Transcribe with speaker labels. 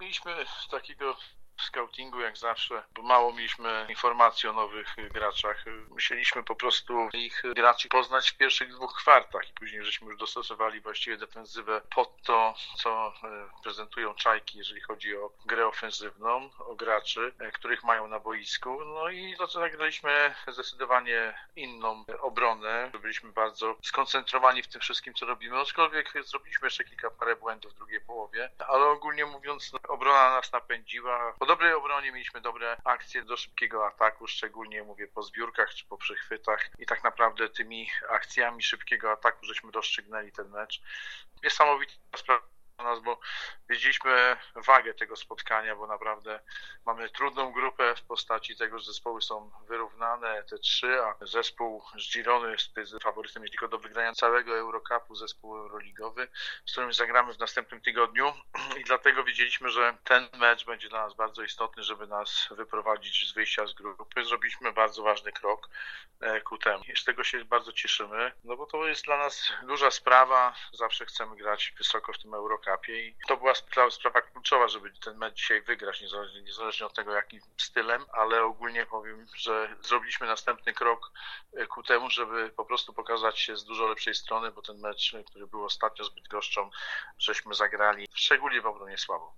Speaker 1: mieliśmy takiego scoutingu jak zawsze, bo mało mieliśmy informacji o nowych graczach. Musieliśmy po prostu ich graczy poznać w pierwszych dwóch kwartach i później żeśmy już dostosowali właściwie defensywę pod to, co e, prezentują czajki, jeżeli chodzi o grę ofensywną, o graczy, e, których mają na boisku. No i to, co zagraliśmy zdecydowanie inną obronę. Byliśmy bardzo skoncentrowani w tym wszystkim, co robimy, aczkolwiek zrobiliśmy jeszcze kilka parę błędów w drugiej połowie, ale ogólnie mówiąc, obrona nas napędziła dobrej obronie mieliśmy dobre akcje do szybkiego ataku, szczególnie mówię po zbiórkach czy po przechwytach i tak naprawdę tymi akcjami szybkiego ataku żeśmy rozstrzygnęli ten mecz. Niesamowita sprawa nas, bo wiedzieliśmy wagę tego spotkania, bo naprawdę mamy trudną grupę w postaci tego, że zespoły są wyrównane, te trzy, a zespół z Girony jest faworytem, jeśli chodzi o do wygrania całego Eurocupu, zespół euroligowy, z którym zagramy w następnym tygodniu i dlatego wiedzieliśmy, że ten mecz będzie dla nas bardzo istotny, żeby nas wyprowadzić z wyjścia z grupy. Zrobiliśmy bardzo ważny krok e, ku temu. I z tego się bardzo cieszymy, no bo to jest dla nas duża sprawa. Zawsze chcemy grać wysoko w tym Eurocupie i to była sprawa, kluczowa, żeby ten mecz dzisiaj wygrać, niezależnie, niezależnie od tego jakim stylem, ale ogólnie powiem, że zrobiliśmy następny krok e, ku temu, żeby po prostu pokazać się z dużo lepszej strony, bo ten mecz, który był ostatnio zbyt goszczą, żeśmy zagrali szczególnie w obronie słabo.